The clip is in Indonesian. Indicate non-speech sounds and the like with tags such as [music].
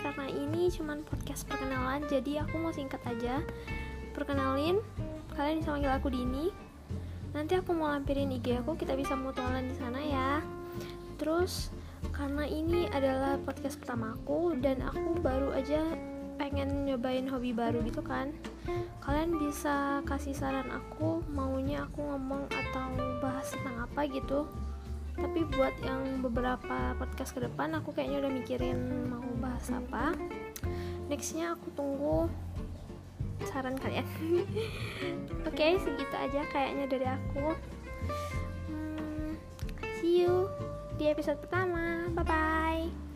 karena ini cuman podcast perkenalan jadi aku mau singkat aja. Perkenalin kalian bisa manggil aku Dini. Nanti aku mau lampirin IG aku kita bisa mutualan di sana ya. Terus karena ini adalah podcast pertama aku dan aku baru aja pengen nyobain hobi baru gitu kan. Kalian bisa kasih saran aku maunya aku ngomong atau bahas tentang apa gitu tapi buat yang beberapa podcast ke depan aku kayaknya udah mikirin mau bahas apa. Nextnya aku tunggu saran kalian. [laughs] Oke okay, segitu aja kayaknya dari aku. Hmm, see you di episode pertama. Bye bye